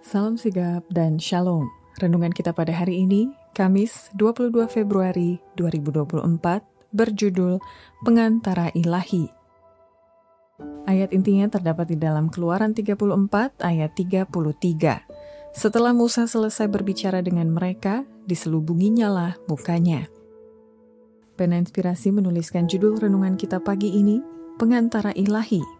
Salam sigap dan shalom. Renungan kita pada hari ini, Kamis 22 Februari 2024, berjudul Pengantara Ilahi. Ayat intinya terdapat di dalam Keluaran 34 ayat 33. Setelah Musa selesai berbicara dengan mereka, diselubunginya lah mukanya. Pena Inspirasi menuliskan judul renungan kita pagi ini, Pengantara Ilahi,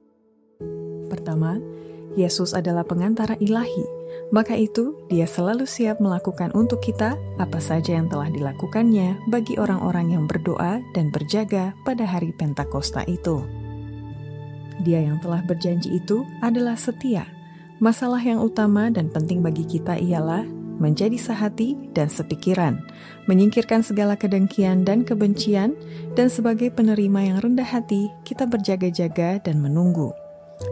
Pertama, Yesus adalah pengantara ilahi, maka itu dia selalu siap melakukan untuk kita apa saja yang telah dilakukannya bagi orang-orang yang berdoa dan berjaga pada hari Pentakosta itu. Dia yang telah berjanji itu adalah setia. Masalah yang utama dan penting bagi kita ialah menjadi sehati dan sepikiran, menyingkirkan segala kedengkian dan kebencian, dan sebagai penerima yang rendah hati, kita berjaga-jaga dan menunggu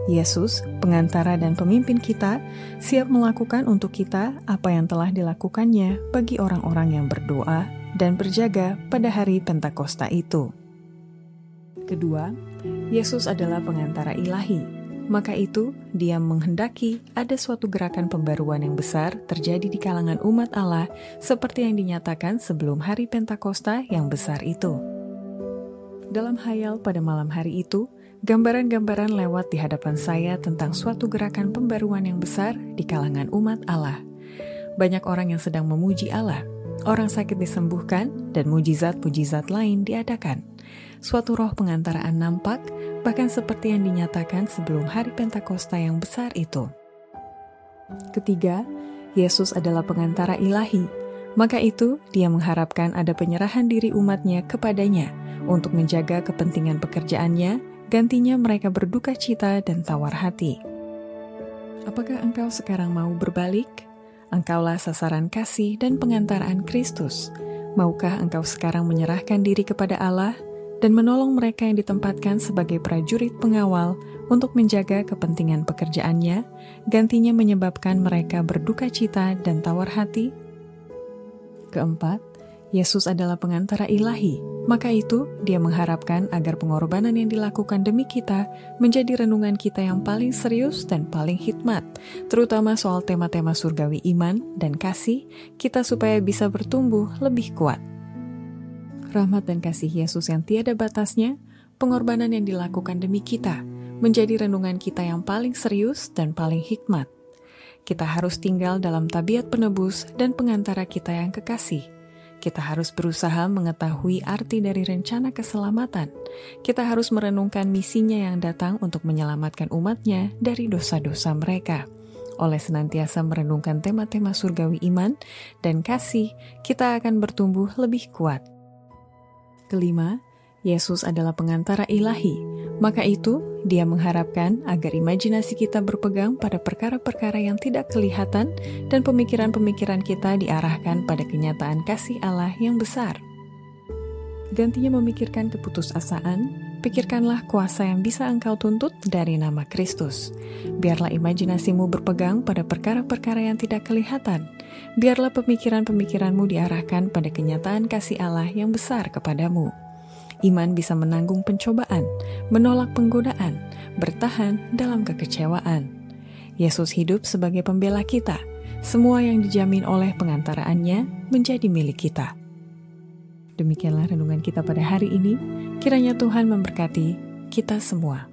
Yesus, pengantara dan pemimpin kita, siap melakukan untuk kita apa yang telah dilakukannya bagi orang-orang yang berdoa dan berjaga pada hari Pentakosta itu. Kedua, Yesus adalah pengantara ilahi. Maka itu, dia menghendaki ada suatu gerakan pembaruan yang besar terjadi di kalangan umat Allah seperti yang dinyatakan sebelum hari Pentakosta yang besar itu. Dalam hayal pada malam hari itu, Gambaran-gambaran lewat di hadapan saya tentang suatu gerakan pembaruan yang besar di kalangan umat Allah. Banyak orang yang sedang memuji Allah, orang sakit disembuhkan, dan mujizat-mujizat lain diadakan. Suatu roh pengantaraan nampak, bahkan seperti yang dinyatakan sebelum hari Pentakosta yang besar itu. Ketiga, Yesus adalah pengantara ilahi, maka itu dia mengharapkan ada penyerahan diri umatnya kepadanya untuk menjaga kepentingan pekerjaannya Gantinya mereka berduka cita dan tawar hati. Apakah engkau sekarang mau berbalik? Engkaulah sasaran kasih dan pengantaraan Kristus. Maukah engkau sekarang menyerahkan diri kepada Allah dan menolong mereka yang ditempatkan sebagai prajurit pengawal untuk menjaga kepentingan pekerjaannya, gantinya menyebabkan mereka berduka cita dan tawar hati? Keempat, Yesus adalah pengantara ilahi, maka itu dia mengharapkan agar pengorbanan yang dilakukan demi kita menjadi renungan kita yang paling serius dan paling hikmat, terutama soal tema-tema surgawi iman dan kasih kita supaya bisa bertumbuh lebih kuat. Rahmat dan kasih Yesus yang tiada batasnya, pengorbanan yang dilakukan demi kita, menjadi renungan kita yang paling serius dan paling hikmat. Kita harus tinggal dalam tabiat penebus dan pengantara kita yang kekasih, kita harus berusaha mengetahui arti dari rencana keselamatan. Kita harus merenungkan misinya yang datang untuk menyelamatkan umatnya dari dosa-dosa mereka. Oleh senantiasa merenungkan tema-tema surgawi iman dan kasih, kita akan bertumbuh lebih kuat. Kelima, Yesus adalah pengantara ilahi, maka itu dia mengharapkan agar imajinasi kita berpegang pada perkara-perkara yang tidak kelihatan dan pemikiran-pemikiran kita diarahkan pada kenyataan kasih Allah yang besar. Gantinya memikirkan keputusasaan, pikirkanlah kuasa yang bisa engkau tuntut dari nama Kristus. Biarlah imajinasimu berpegang pada perkara-perkara yang tidak kelihatan. Biarlah pemikiran-pemikiranmu diarahkan pada kenyataan kasih Allah yang besar kepadamu. Iman bisa menanggung pencobaan, menolak penggodaan, bertahan dalam kekecewaan. Yesus hidup sebagai pembela kita. Semua yang dijamin oleh pengantaraannya menjadi milik kita. Demikianlah renungan kita pada hari ini. Kiranya Tuhan memberkati kita semua.